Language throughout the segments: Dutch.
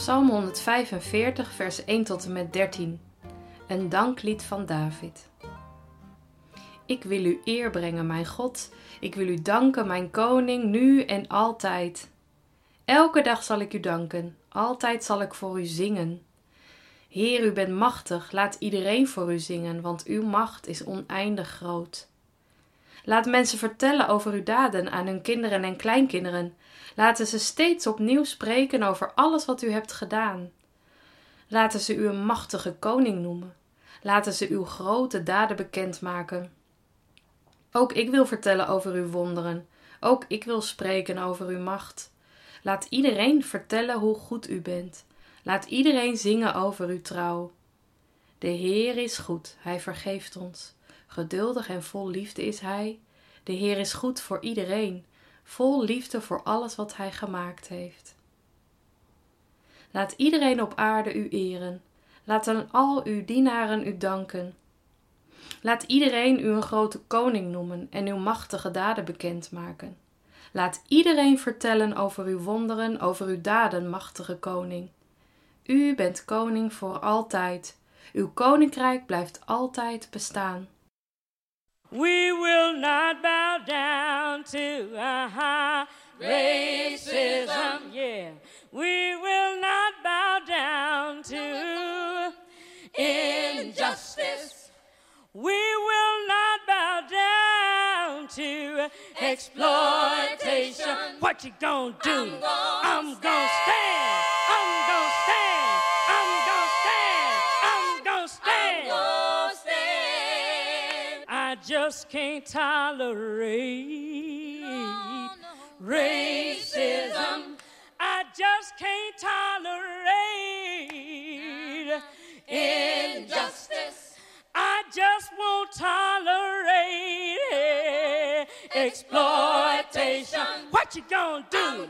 Psalm 145, vers 1 tot en met 13. Een danklied van David. Ik wil u eer brengen, mijn God. Ik wil u danken, mijn koning, nu en altijd. Elke dag zal ik u danken, altijd zal ik voor u zingen. Heer, u bent machtig, laat iedereen voor u zingen, want uw macht is oneindig groot. Laat mensen vertellen over uw daden aan hun kinderen en kleinkinderen. Laten ze steeds opnieuw spreken over alles wat u hebt gedaan. Laten ze u een machtige koning noemen. Laten ze uw grote daden bekendmaken. Ook ik wil vertellen over uw wonderen. Ook ik wil spreken over uw macht. Laat iedereen vertellen hoe goed u bent. Laat iedereen zingen over uw trouw. De Heer is goed, Hij vergeeft ons. Geduldig en vol liefde is Hij. De Heer is goed voor iedereen, vol liefde voor alles wat Hij gemaakt heeft. Laat iedereen op aarde u eren. Laten al uw dienaren u danken. Laat iedereen u een grote koning noemen en uw machtige daden bekendmaken. Laat iedereen vertellen over uw wonderen, over uw daden, machtige koning. U bent koning voor altijd. Uw koninkrijk blijft altijd bestaan. We will not bow down to uh, racism. Yeah, we will not bow down to injustice. We will not bow down to exploitation. What you gonna do? I'm gonna, stand. Just can't tolerate racism. I just can't tolerate injustice. I just won't tolerate exploitation. What you gonna do?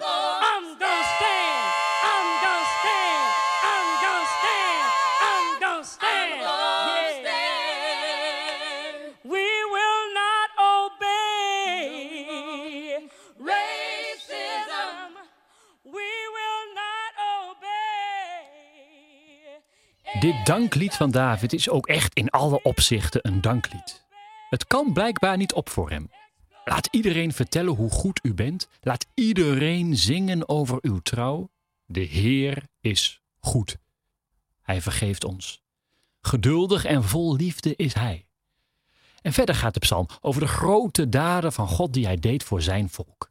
Dit danklied van David is ook echt in alle opzichten een danklied. Het kan blijkbaar niet op voor hem. Laat iedereen vertellen hoe goed u bent. Laat iedereen zingen over uw trouw. De Heer is goed. Hij vergeeft ons. Geduldig en vol liefde is Hij. En verder gaat de psalm over de grote daden van God die Hij deed voor zijn volk.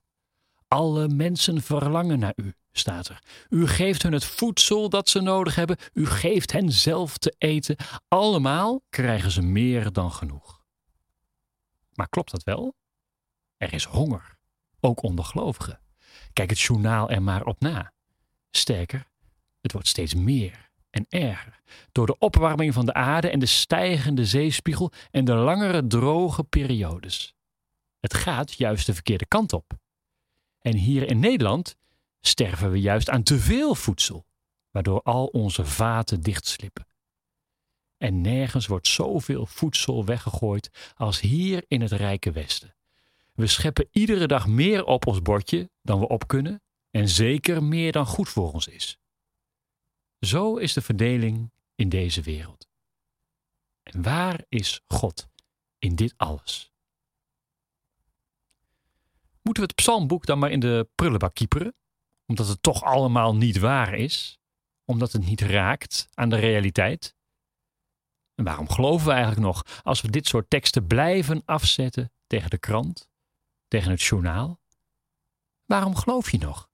Alle mensen verlangen naar u, staat er. U geeft hun het voedsel dat ze nodig hebben. U geeft hen zelf te eten. Allemaal krijgen ze meer dan genoeg. Maar klopt dat wel? Er is honger, ook onder gelovigen. Kijk het journaal er maar op na. Sterker, het wordt steeds meer en erger. Door de opwarming van de aarde en de stijgende zeespiegel en de langere droge periodes. Het gaat juist de verkeerde kant op. En hier in Nederland sterven we juist aan te veel voedsel, waardoor al onze vaten dichtslippen. En nergens wordt zoveel voedsel weggegooid als hier in het rijke Westen. We scheppen iedere dag meer op ons bordje dan we op kunnen en zeker meer dan goed voor ons is. Zo is de verdeling in deze wereld. En waar is God in dit alles? Moeten we het psalmboek dan maar in de prullenbak kieperen? Omdat het toch allemaal niet waar is? Omdat het niet raakt aan de realiteit? En waarom geloven we eigenlijk nog als we dit soort teksten blijven afzetten tegen de krant, tegen het journaal? Waarom geloof je nog?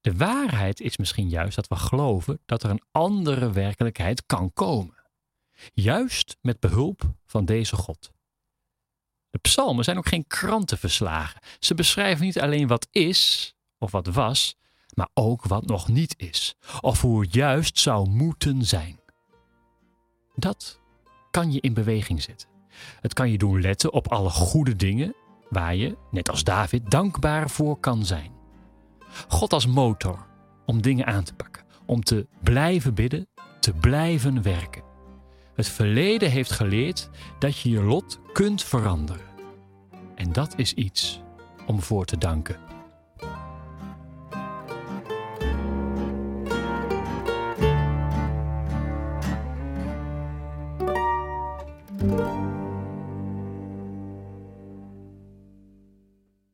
De waarheid is misschien juist dat we geloven dat er een andere werkelijkheid kan komen. Juist met behulp van deze God. De psalmen zijn ook geen krantenverslagen. Ze beschrijven niet alleen wat is of wat was, maar ook wat nog niet is, of hoe het juist zou moeten zijn. Dat kan je in beweging zetten. Het kan je doen letten op alle goede dingen waar je, net als David, dankbaar voor kan zijn. God als motor om dingen aan te pakken, om te blijven bidden, te blijven werken. Het verleden heeft geleerd dat je je lot kunt veranderen. En dat is iets om voor te danken.